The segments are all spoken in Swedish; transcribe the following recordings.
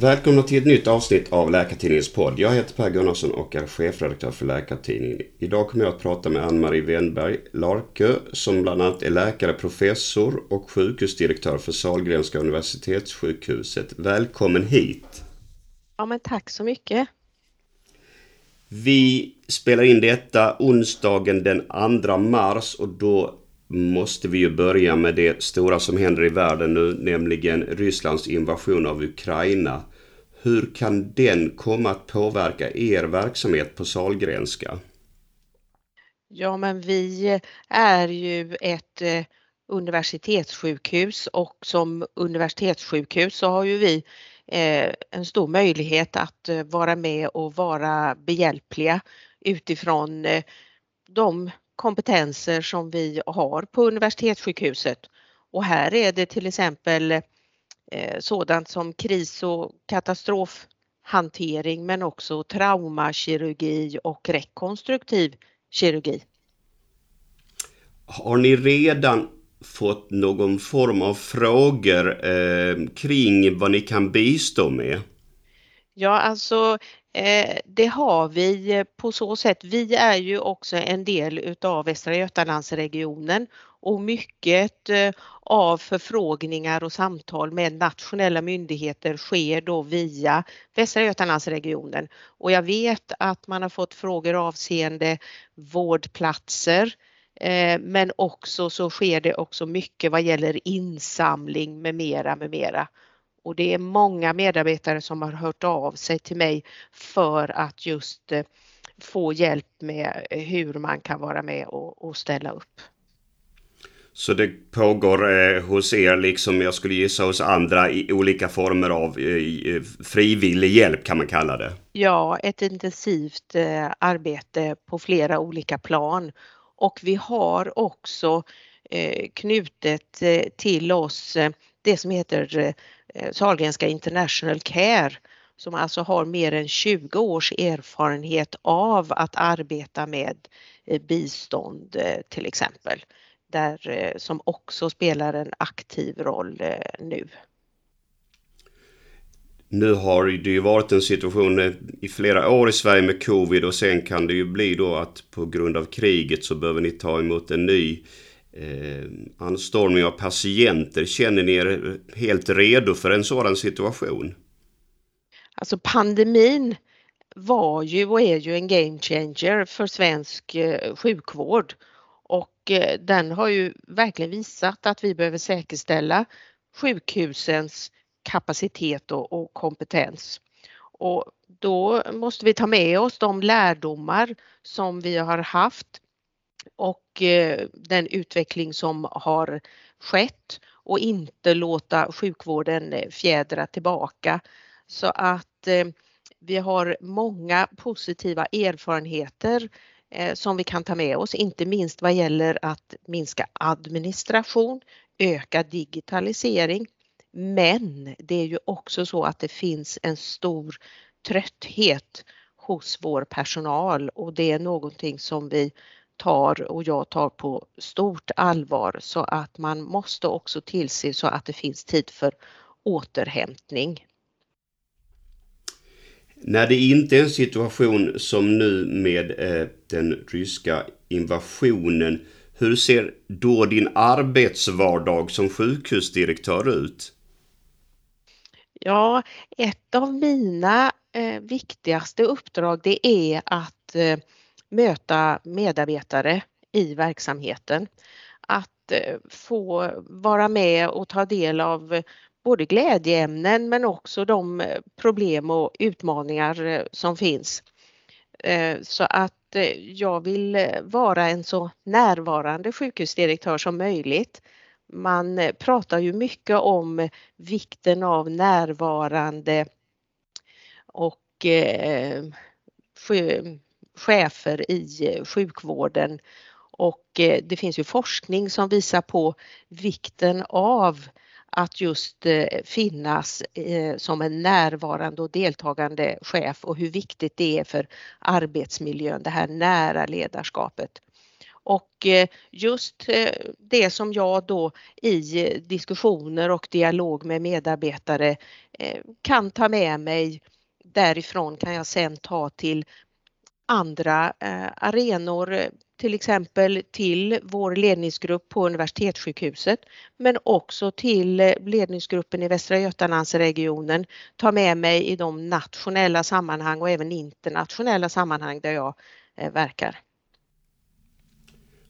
Välkomna till ett nytt avsnitt av Läkartidningens podd. Jag heter Per Gunnarsson och är chefredaktör för Läkartidningen. Idag kommer jag att prata med Ann-Marie Wenberg Larkö som bland annat är läkare, professor och sjukhusdirektör för Sahlgrenska Universitetssjukhuset. Välkommen hit! Ja men tack så mycket! Vi spelar in detta onsdagen den 2 mars och då måste vi ju börja med det stora som händer i världen nu, nämligen Rysslands invasion av Ukraina. Hur kan den komma att påverka er verksamhet på Salgrenska? Ja, men vi är ju ett eh, universitetssjukhus och som universitetssjukhus så har ju vi eh, en stor möjlighet att eh, vara med och vara behjälpliga utifrån de kompetenser som vi har på universitetssjukhuset. Och här är det till exempel eh, sådant som kris och katastrofhantering men också traumakirurgi och rekonstruktiv kirurgi. Har ni redan fått någon form av frågor eh, kring vad ni kan bistå med? Ja, alltså Eh, det har vi eh, på så sätt. Vi är ju också en del utav Västra Götalandsregionen och mycket eh, av förfrågningar och samtal med nationella myndigheter sker då via Västra Götalandsregionen. Och jag vet att man har fått frågor avseende vårdplatser eh, men också så sker det också mycket vad gäller insamling med mera med mera. Och det är många medarbetare som har hört av sig till mig för att just eh, få hjälp med hur man kan vara med och, och ställa upp. Så det pågår eh, hos er, liksom jag skulle gissa hos andra, i olika former av eh, frivillig hjälp kan man kalla det? Ja, ett intensivt eh, arbete på flera olika plan. Och vi har också eh, knutet eh, till oss det som heter Eh, Eh, Sahlgrenska International Care som alltså har mer än 20 års erfarenhet av att arbeta med eh, bistånd eh, till exempel. Där, som också spelar en aktiv roll nu. Nu har det ju varit en situation i flera år i Sverige med covid och sen kan det ju bli då att på grund av kriget så behöver ni ta emot en ny eh, Eh, anstormning av patienter. Känner ni er helt redo för en sådan situation? Alltså pandemin var ju och är ju en game changer för svensk eh, sjukvård och eh, den har ju verkligen visat att vi behöver säkerställa sjukhusens kapacitet och, och kompetens. Och då måste vi ta med oss de lärdomar som vi har haft och och eh, den utveckling som har skett och inte låta sjukvården eh, fjädra tillbaka. Så att eh, vi har många positiva erfarenheter som vi kan ta med oss, inte minst vad gäller att minska administration, öka digitalisering. Men det är ju också så att det finns en stor trötthet hos vår personal och det är någonting som vi tar och jag tar på stort allvar så att man måste också tillse så att det finns tid för återhämtning. När det inte är en situation som nu med eh, den ryska invasionen, hur ser då din arbetsvardag som sjukhusdirektör ut? Ja, ett av mina eh, viktigaste uppdrag det är att eh, möta medarbetare i verksamheten. Att eh, få vara med och ta del av eh, både glädjeämnen men också de eh, problem och utmaningar som finns. Så att jag vill vara en så närvarande sjukhusdirektör som möjligt. Man pratar ju mycket om vikten av närvarande och chefer i eh, sjukvården och eh, det finns ju forskning som visar på vikten av att just eh, finnas som en närvarande och deltagande chef och hur viktigt det är för arbetsmiljön, det här nära ledarskapet. Och just det som jag då i diskussioner och dialog med medarbetare kan ta med mig därifrån kan jag sen ta till andra arenor, till exempel till vår ledningsgrupp på Universitetssjukhuset men också till ledningsgruppen i Västra Götalandsregionen, ta med mig i de nationella sammanhang och även internationella sammanhang där jag verkar.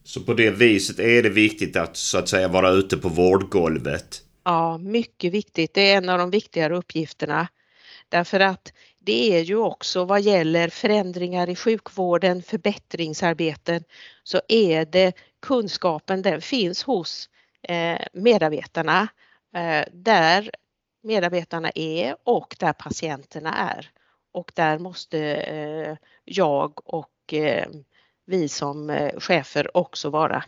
Så på det viset är det viktigt att så att säga vara ute på vårdgolvet? Ja, mycket viktigt. Det är en av de viktigare uppgifterna. Därför att det är ju också vad gäller förändringar i sjukvården, förbättringsarbeten, så är det kunskapen den finns hos eh, medarbetarna eh, där medarbetarna är och där patienterna är. Och där måste eh, jag och vi som chefer också vara.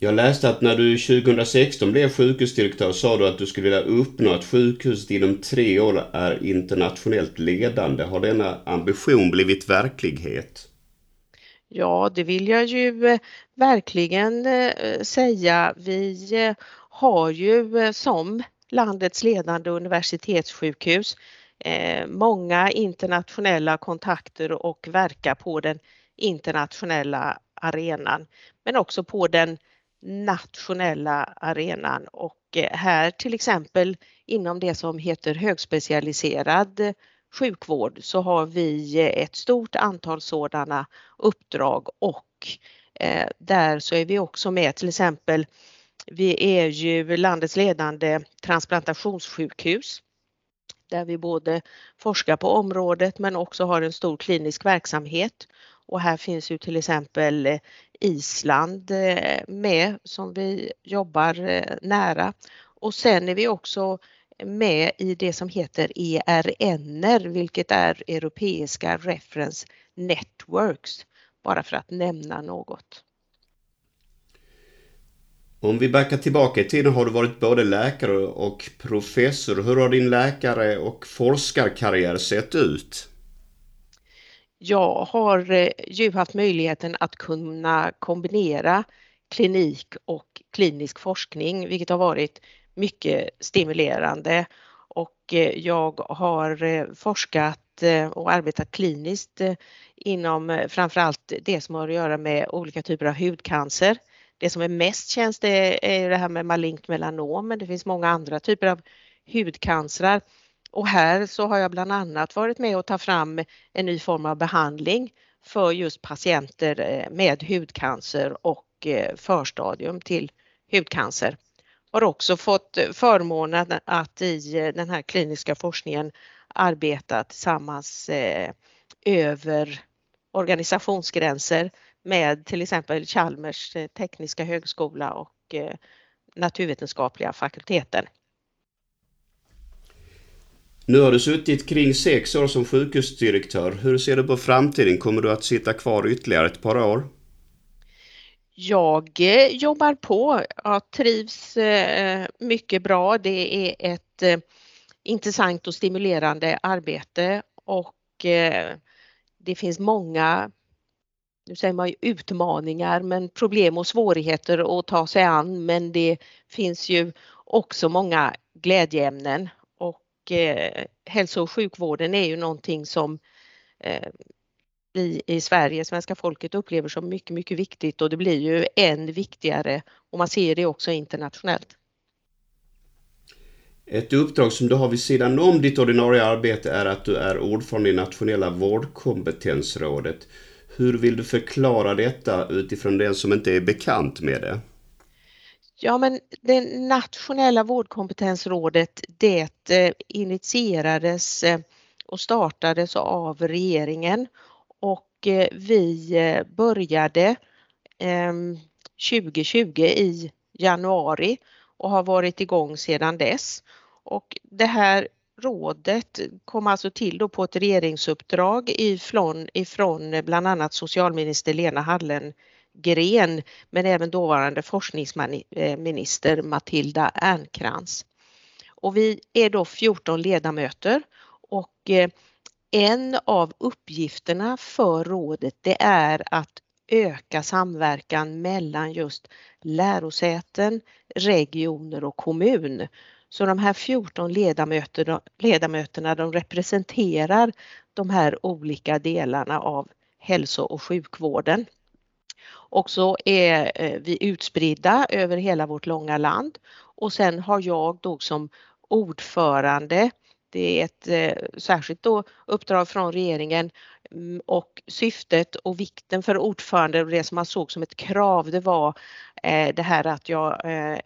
Jag läste att när du 2016 blev sjukhusdirektör sa du att du skulle vilja uppnå att sjukhuset inom tre år är internationellt ledande. Har denna ambition blivit verklighet? Ja, det vill jag ju eh, verkligen eh, säga. Vi eh, har ju som landets ledande universitetssjukhus många internationella kontakter och verkar på den internationella arenan men också på den nationella arenan. Och eh, här till exempel inom det som heter högspecialiserad sjukvård så har vi eh, ett stort antal sådana uppdrag. Och eh, där så är vi också med. Till exempel vi är ju landets ledande transplantationssjukhus där vi både forskar på området men också har en stor klinisk verksamhet. Och här finns ju till exempel Island eh, med som vi jobbar eh, nära. Och sen är vi också med i det som heter ERN, vilket är Europeiska Reference Networks, bara för att nämna något. Om vi backar tillbaka i tiden har du varit både läkare och professor. Hur har din läkare och forskarkarriär sett ut? Jag har eh, ju haft möjligheten att kunna kombinera klinik och klinisk forskning, vilket har varit mycket stimulerande. Och eh, jag har eh, forskat och arbetat kliniskt inom framförallt det som har att göra med olika typer av hudcancer. Det som är mest känt är det här med malignt melanom, men det finns många andra typer av hudcancrar och här så har jag bland annat varit med och ta fram en ny form av behandling för just patienter eh, med hudcancer och eh, förstadium till hudcancer. Har också fått eh, förmånen att i den här kliniska forskningen arbeta tillsammans över organisationsgränser med till exempel Chalmers tekniska högskola och naturvetenskapliga fakulteten. Nu har du suttit kring sex år som sjukhusdirektör. Hur ser du på framtiden? Kommer du att sitta kvar ytterligare ett par år? Jag eh, jobbar på. Jag trivs eh, mycket bra. Det är ett eh, intressant och stimulerande arbete och det finns många nu säger man ju utmaningar men problem och svårigheter att ta sig an men det finns ju också många glädjeämnen eh, hälso och sjukvården är ju någonting som eh, vi i Sverige, svenska folket upplever som mycket, mycket viktigt och det blir ju än viktigare och man ser det också internationellt. Ett uppdrag som du har vid sidan om ditt ordinarie arbete är att du är ordförande i nationella vårdkompetensrådet. Hur vill du förklara detta utifrån den som inte är bekant med det? Ja men det nationella vårdkompetensrådet det eh, initierades eh, och startades av regeringen och eh, vi började ehm, 2020 i januari och har varit igång sedan dess. Och det här rådet kom alltså till då på ett regeringsuppdrag ifrån, ifrån bland annat socialminister Lena Hallen Gren men även dåvarande forskningsminister eh, Matilda Ernkrans. Och vi är då 14 ledamöter och eh, en av uppgifterna för rådet det är att öka samverkan mellan just lärosäten, regioner och kommun. Så de här 14 ledamöterna, ledamöterna de representerar de här olika delarna av hälso och sjukvården. Och så är eh, vi utspridda över hela vårt långa land och sen har jag då som ordförande det är ett eh, särskilt då uppdrag från regeringen mm, och syftet och vikten för ordförande och det som man såg som ett krav det var eh, det här att jag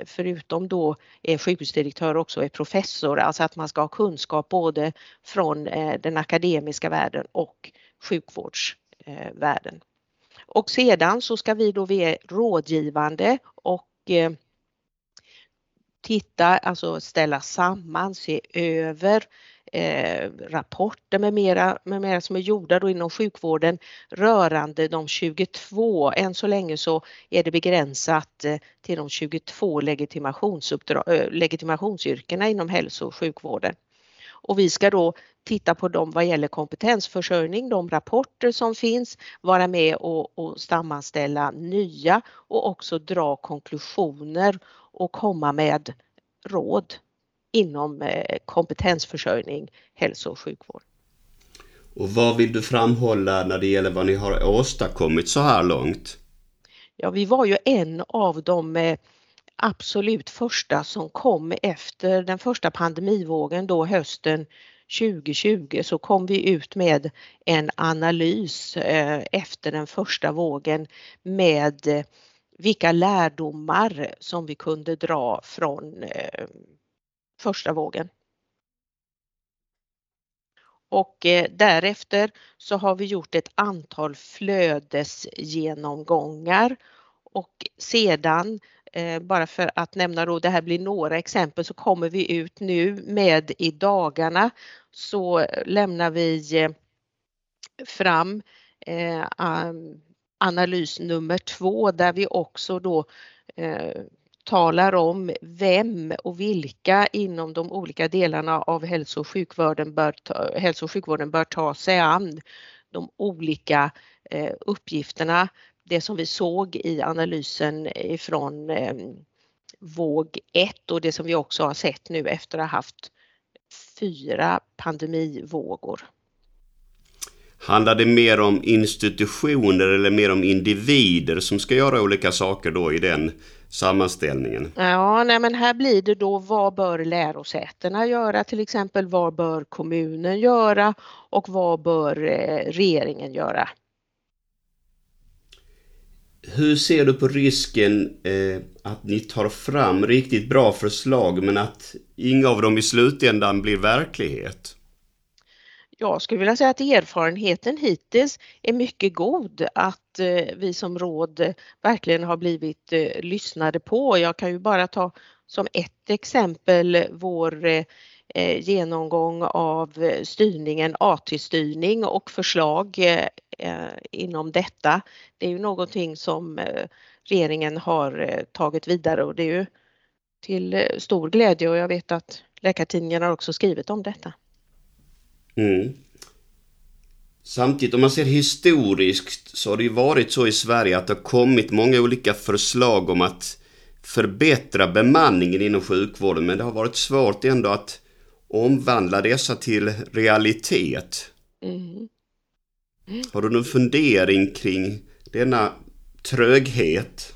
förutom då är sjukhusdirektör också är professor, alltså att man ska ha kunskap både från den akademiska världen och sjukvårdsvärlden. Och sedan så ska vi då vara rådgivande och eh, titta, alltså ställa samman, se över eh, rapporter med mera, med mera som är gjorda då inom sjukvården rörande de 22. Än så länge så är det begränsat eh, till de 22 eh, legitimationsyrkena inom hälso och sjukvården. Och vi ska då titta på dem vad gäller kompetensförsörjning, de rapporter som finns, vara med och, och sammanställa nya och också dra konklusioner och komma med råd inom eh, kompetensförsörjning, hälso och sjukvård. Och vad vill du framhålla när det gäller vad ni har åstadkommit så här långt? Ja, vi var ju en av de eh, absolut första som kom efter den första pandemivågen då hösten 2020 så kom vi ut med en analys eh, efter den första vågen med eh, vilka lärdomar som vi kunde dra från eh, första vågen. Och därefter så har vi gjort ett antal flödesgenomgångar och sedan Eh, bara för att nämna då, det här blir några exempel, så kommer vi ut nu med i dagarna så lämnar vi eh, fram eh, analys nummer två där vi också då eh, talar om vem och vilka inom de olika delarna av hälso och sjukvården bör ta, hälso och sjukvården bör ta sig an de olika eh, uppgifterna. Det som vi såg i analysen ifrån eh, våg 1 och det som vi också har sett nu efter att ha haft fyra pandemivågor. Handlar det mer om institutioner eller mer om individer som ska göra olika saker då i den sammanställningen? Ja, nej men här blir det då vad bör lärosätena göra till exempel? Vad bör kommunen göra? Och vad bör eh, regeringen göra? Hur ser du på risken eh, att ni tar fram riktigt bra förslag men att inga av dem i slutändan blir verklighet? jag skulle vilja säga att erfarenheten hittills är mycket god att eh, vi som råd verkligen har blivit eh, lyssnade på. Jag kan ju bara ta som ett exempel vår eh, Eh, genomgång av eh, styrningen, AT-styrning och förslag eh, inom detta. Det är ju någonting som regeringen har tagit vidare och det är ju till stor glädje och jag vet att Läkartidningen har också skrivit om detta. Mm. Samtidigt om man ser historiskt så har det ju varit så i Sverige att det har kommit många olika förslag om att förbättra bemanningen inom sjukvården men det har varit svårt ändå att omvandla dessa till realitet. Mm. Mm. Har du någon fundering kring denna tröghet?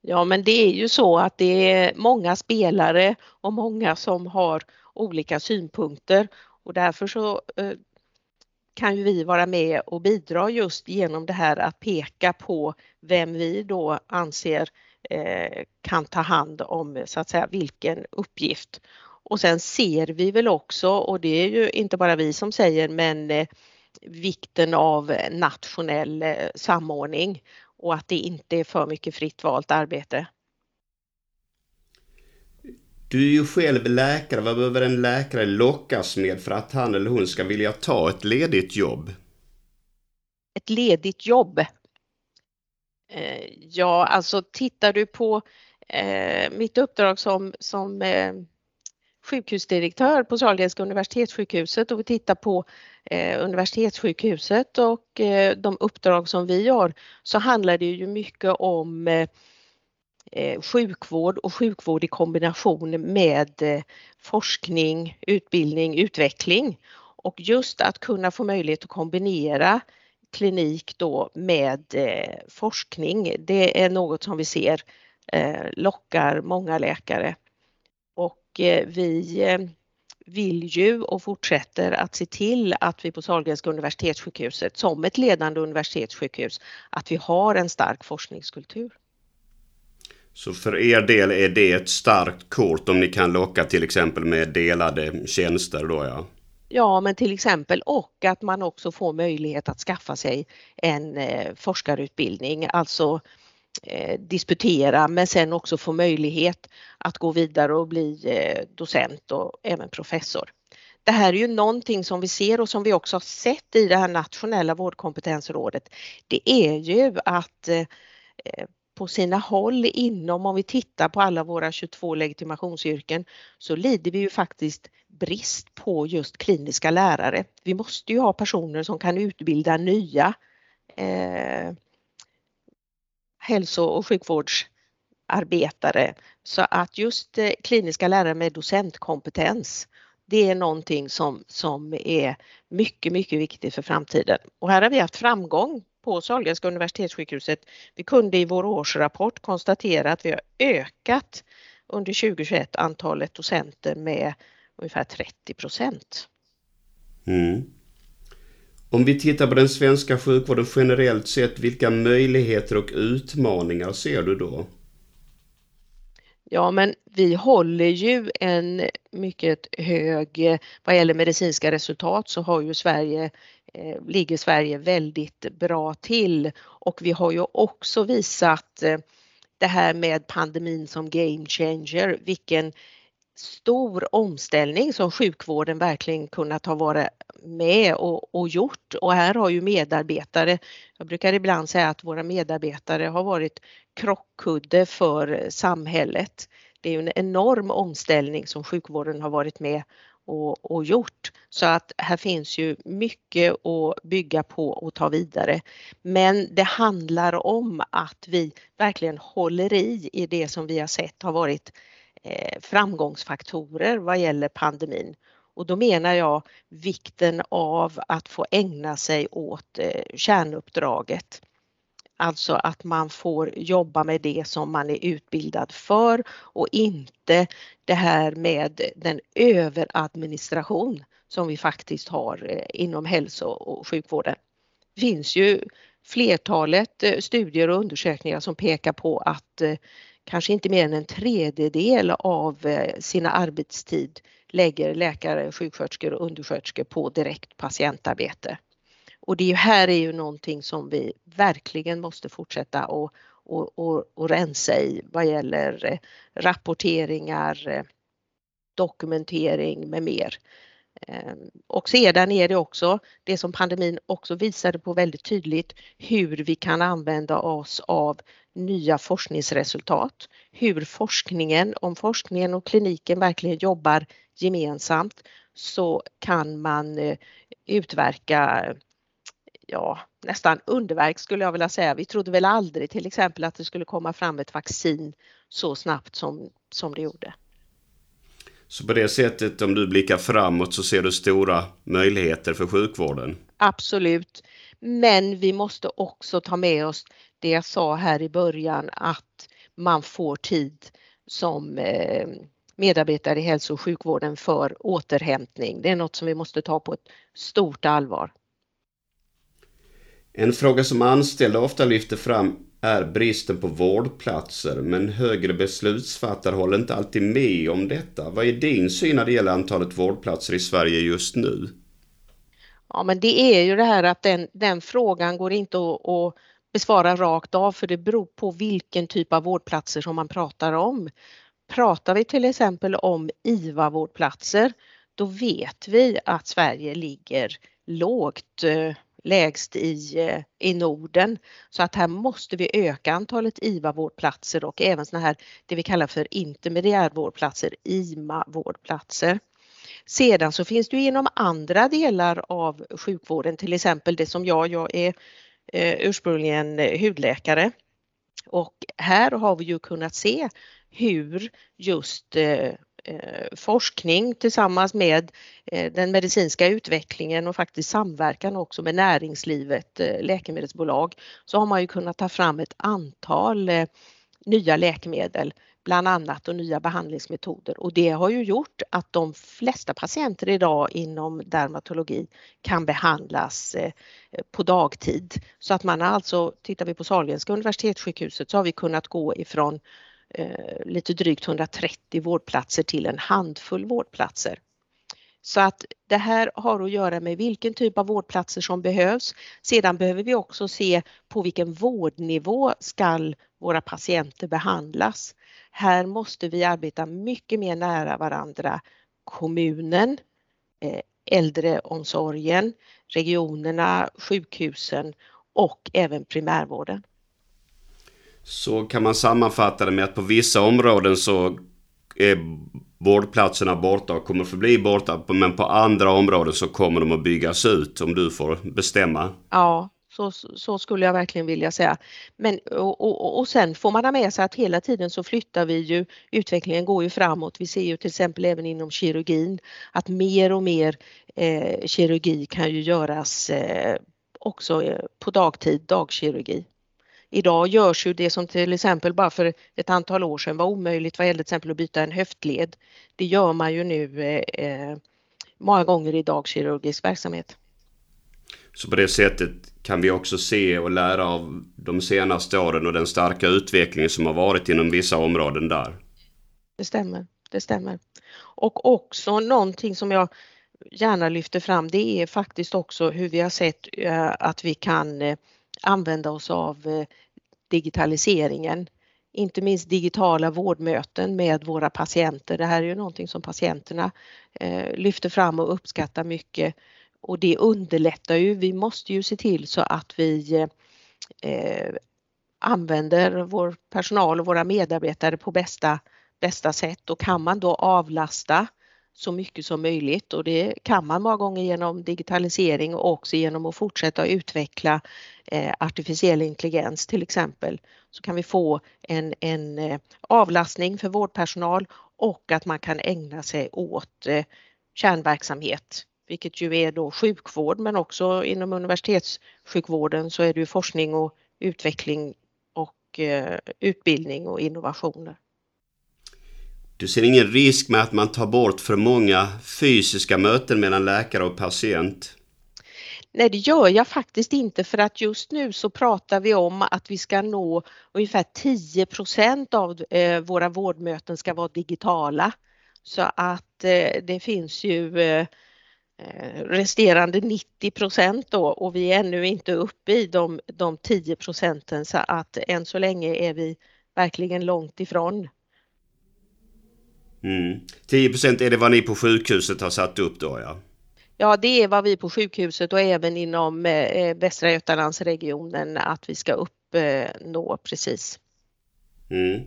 Ja men det är ju så att det är många spelare och många som har olika synpunkter och därför så eh, kan ju vi vara med och bidra just genom det här att peka på vem vi då anser eh, kan ta hand om så att säga vilken uppgift. Och sen ser vi väl också, och det är ju inte bara vi som säger, men eh, vikten av nationell samordning och att det inte är för mycket fritt valt arbete. Du är ju själv läkare. Vad behöver en läkare lockas med för att han eller hon ska vilja ta ett ledigt jobb? Ett ledigt jobb? Eh, ja, alltså tittar du på eh, mitt uppdrag som, som eh, sjukhusdirektör på Sahlgrenska universitetssjukhuset och vi tittar på eh, universitetssjukhuset och eh, de uppdrag som vi har så handlar det ju mycket om eh, eh, sjukvård och sjukvård i kombination med eh, forskning, utbildning, utveckling. Och just att kunna få möjlighet att kombinera klinik då med eh, forskning, det är något som vi ser eh, lockar många läkare. Eh, vi eh, vill ju och fortsätter att se till att vi på Sahlgrenska universitetssjukhuset som ett ledande universitetssjukhus att vi har en stark forskningskultur. Så för er del är det ett starkt kort om ni kan locka till exempel med delade tjänster då ja? Ja, men till exempel och att man också får möjlighet att skaffa sig en eh, forskarutbildning, alltså Eh, disputera men sen också få möjlighet att gå vidare och bli eh, docent och även professor. Det här är ju någonting som vi ser och som vi också har sett i det här nationella vårdkompetensrådet. Det är ju att eh, på sina håll inom, om vi tittar på alla våra 22 legitimationsyrken, så lider vi ju faktiskt brist på just kliniska lärare. Vi måste ju ha personer som kan utbilda nya eh, hälso och sjukvårdsarbetare. Så att just eh, kliniska lärare med docentkompetens, det är någonting som, som är mycket, mycket viktigt för framtiden. Och här har vi haft framgång på Sahlgrenska universitetssjukhuset. Vi kunde i vår årsrapport konstatera att vi har ökat under 2021 antalet docenter med ungefär 30 procent. Mm. Om vi tittar på den svenska sjukvården generellt sett, vilka möjligheter och utmaningar ser du då? Ja, men vi håller ju en mycket hög, eh, vad gäller medicinska resultat så har ju Sverige, eh, ligger Sverige väldigt bra till och vi har ju också visat eh, det här med pandemin som game changer, vilken stor omställning som sjukvården verkligen kunnat ha varit med och, och, gjort och här har ju medarbetare, jag brukar ibland säga att våra medarbetare har varit krockkudde för samhället. Det är en enorm omställning som sjukvården har varit med och, och, gjort. Så att här finns ju mycket att bygga på och ta vidare. Men det handlar om att vi verkligen håller i i det som vi har sett har varit Eh, framgångsfaktorer vad gäller pandemin. Och då menar jag vikten av att få ägna sig åt eh, kärnuppdraget. Alltså att man får jobba med det som man är utbildad för och inte det här med den överadministration som vi faktiskt har eh, inom hälso och sjukvården. Det finns ju flertalet studier och undersökningar som pekar på att kanske inte mer än en tredjedel av eh, sina arbetstid lägger läkare, sjuksköterskor och undersköterskor på direkt patientarbete. Och det här är ju någonting som vi verkligen måste fortsätta och, och, och, och rensa i vad gäller eh, rapporteringar, eh, dokumentering med mer. Ehm, och sedan är det också det som pandemin också visade på väldigt tydligt hur vi kan använda oss av nya forskningsresultat. Hur forskningen, om forskningen och kliniken verkligen jobbar gemensamt så kan man eh, utverka ja, nästan underverk skulle jag vilja säga. Vi trodde väl aldrig till exempel att det skulle komma fram ett vaccin så snabbt som, som det gjorde. Så på det sättet, om du blickar framåt, så ser du stora möjligheter för sjukvården? Absolut. Men vi måste också ta med oss det jag sa här i början att man får tid som eh, medarbetare i hälso och sjukvården för återhämtning. Det är något som vi måste ta på ett stort allvar. En fråga som anställda ofta lyfter fram är bristen på vårdplatser, men högre beslutsfattare håller inte alltid med om detta. Vad är din syn när det gäller antalet vårdplatser i Sverige just nu? Ja, men det är ju det här att den, den frågan går inte att, att besvara rakt av för det beror på vilken typ av vårdplatser som man pratar om. Pratar vi till exempel om IVA-vårdplatser, då vet vi att Sverige ligger lågt. Eh, lägst i, eh, i Norden. Så att här måste vi öka antalet IVA-vårdplatser och även såna här det vi kallar för intermediärvårdplatser, IMA-vårdplatser. Sedan så finns det ju inom andra delar av sjukvården, till exempel det som jag, jag är eh, ursprungligen hudläkare och här har vi ju kunnat se hur just eh, Eh, forskning tillsammans med eh, den medicinska utvecklingen och faktiskt samverkan också med näringslivet, eh, läkemedelsbolag, så har man ju kunnat ta fram ett antal eh, nya läkemedel bland annat och nya behandlingsmetoder och det har ju gjort att de flesta patienter idag inom dermatologi kan behandlas eh, på dagtid. Så att man alltså, tittar vi på Sahlgrenska universitetssjukhuset så har vi kunnat gå ifrån Eh, lite drygt 130 vårdplatser till en handfull vårdplatser. Så att det här har att göra med vilken typ av vårdplatser som behövs. Sedan behöver vi också se på vilken vårdnivå ska våra patienter behandlas. Här måste vi arbeta mycket mer nära varandra. Kommunen, eh, äldreomsorgen, regionerna, sjukhusen och även primärvården. Så kan man sammanfatta det med att på vissa områden så är vårdplatserna borta och kommer förbli borta. Men på andra områden så kommer de att byggas ut om du får bestämma. Ja, så, så skulle jag verkligen vilja säga. Men, och, och, och sen får man ha med sig att hela tiden så flyttar vi ju, utvecklingen går ju framåt. Vi ser ju till exempel även inom kirurgin att mer och mer eh, kirurgi kan ju göras eh, också eh, på dagtid, dagkirurgi. Idag görs ju det som till exempel bara för ett antal år sedan var omöjligt vad gäller till exempel att byta en höftled. Det gör man ju nu eh, eh många gånger i dagkirurgisk verksamhet. Så på det sättet kan vi också se och lära av de senaste åren och den starka utvecklingen som har varit inom vissa områden där. Det stämmer, det stämmer. Och också någonting som jag gärna lyfter fram det är faktiskt också hur vi har sett eh, att vi kan eh, använda oss av eh, digitaliseringen. Inte minst digitala vårdmöten med våra patienter. Det här är ju någonting som patienterna eh, lyfter fram och uppskattar mycket och det underlättar ju. Vi måste ju se till så att vi eh, använder vår personal och våra medarbetare på bästa, bästa sätt och kan man då avlasta så mycket som möjligt och det kan man många gånger genom digitalisering och också genom att fortsätta utveckla eh, artificiell intelligens till exempel så kan vi få en, en eh, avlastning för vårdpersonal och att man kan ägna sig åt eh, kärnverksamhet vilket ju är då sjukvård men också inom universitetssjukvården så är det ju forskning och utveckling och eh, utbildning och innovationer. Du ser ingen risk med att man tar bort för många fysiska möten mellan läkare och patient? Nej, det gör jag faktiskt inte för att just nu så pratar vi om att vi ska nå ungefär 10% av eh, våra vårdmöten ska vara digitala. Så att eh, det finns ju eh, resterande 90 procent då och vi är ännu inte uppe i de, de 10 procenten så att än så länge är vi verkligen långt ifrån. Mm. 10 procent är det vad ni på sjukhuset har satt upp då ja? Ja det är vad vi på sjukhuset och även inom eh, Västra Götalandsregionen att vi ska uppnå precis. Mm.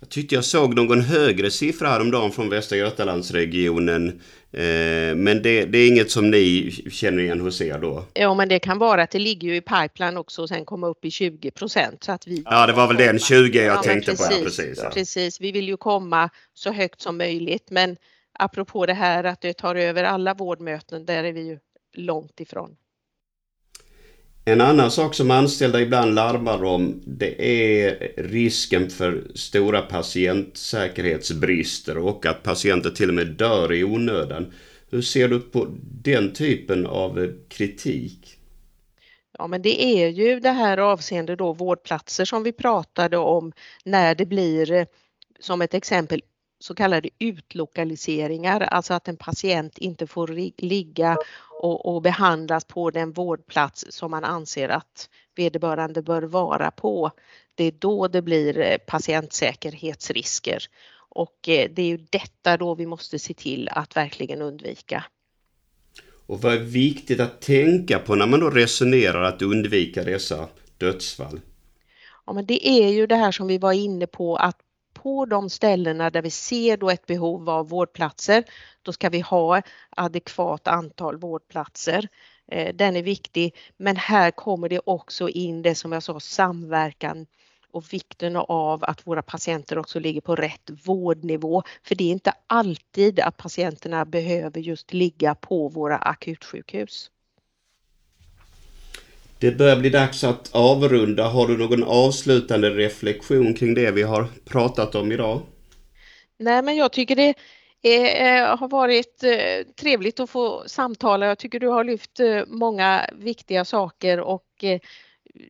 Jag tyckte jag såg någon högre siffra häromdagen från Västra Götalandsregionen. Eh, men det, det, är inget som ni känner igen hos er då? Ja men det kan vara att det ligger ju i pipeline också och sen komma upp i 20 procent. Så att vi ja det var väl den 20 jag ja, tänkte precis, på. Här, precis, ja. precis, vi vill ju komma så högt som möjligt men apropå det här att det tar över alla vårdmöten, där är vi ju långt ifrån. En annan sak som anställda ibland larmar om det är risken för stora patientsäkerhetsbrister och att patienter till och med dör i onödan. Hur ser du på den typen av kritik? Ja men det är ju det här avseende då vårdplatser som vi pratade om när det blir eh, som ett exempel så kallade utlokaliseringar, alltså att en patient inte får ligga och, och, behandlas på den vårdplats som man anser att vederbörande bör vara på. Det är då det blir eh, patientsäkerhetsrisker och eh, det är ju detta då vi måste se till att verkligen undvika. Och vad är viktigt att tänka på när man då resonerar att undvika dessa dödsfall? Ja, men det är ju det här som vi var inne på att på de ställena där vi ser då ett behov av vårdplatser, då ska vi ha adekvat antal vårdplatser. Eh, den är viktig, men här kommer det också in det som jag sa, samverkan och vikten av att våra patienter också ligger på rätt vårdnivå. För det är inte alltid att patienterna behöver just ligga på våra akutsjukhus. Det börjar bli dags att avrunda. Har du någon avslutande reflektion kring det vi har pratat om idag? Nej, men jag tycker det är, eh, har varit eh, trevligt att få samtala. Jag tycker du har lyft eh, många viktiga saker och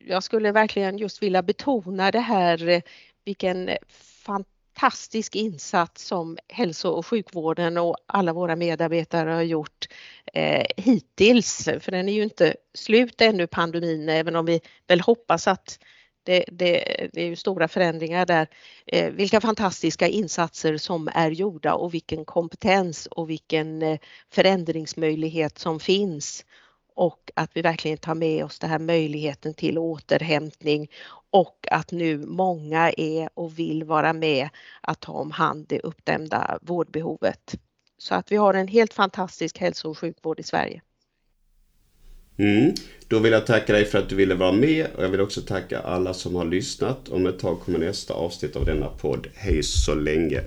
jag skulle verkligen just vilja betona det här vilken fantastisk insats som hälso och sjukvården och alla våra medarbetare har gjort eh, hittills. För den är ju inte slut ännu pandemin även om vi väl hoppas att det, det, det är ju stora förändringar där. Eh, vilka fantastiska insatser som är gjorda och vilken kompetens och vilken eh, förändringsmöjlighet som finns och att vi verkligen tar med oss den här möjligheten till återhämtning och att nu många är och vill vara med att ta om hand det uppdämda vårdbehovet. Så att vi har en helt fantastisk hälso och sjukvård i Sverige. Mm. Då vill jag tacka dig för att du ville vara med och jag vill också tacka alla som har lyssnat. Om ett tag kommer nästa avsnitt av denna podd. Hej så länge!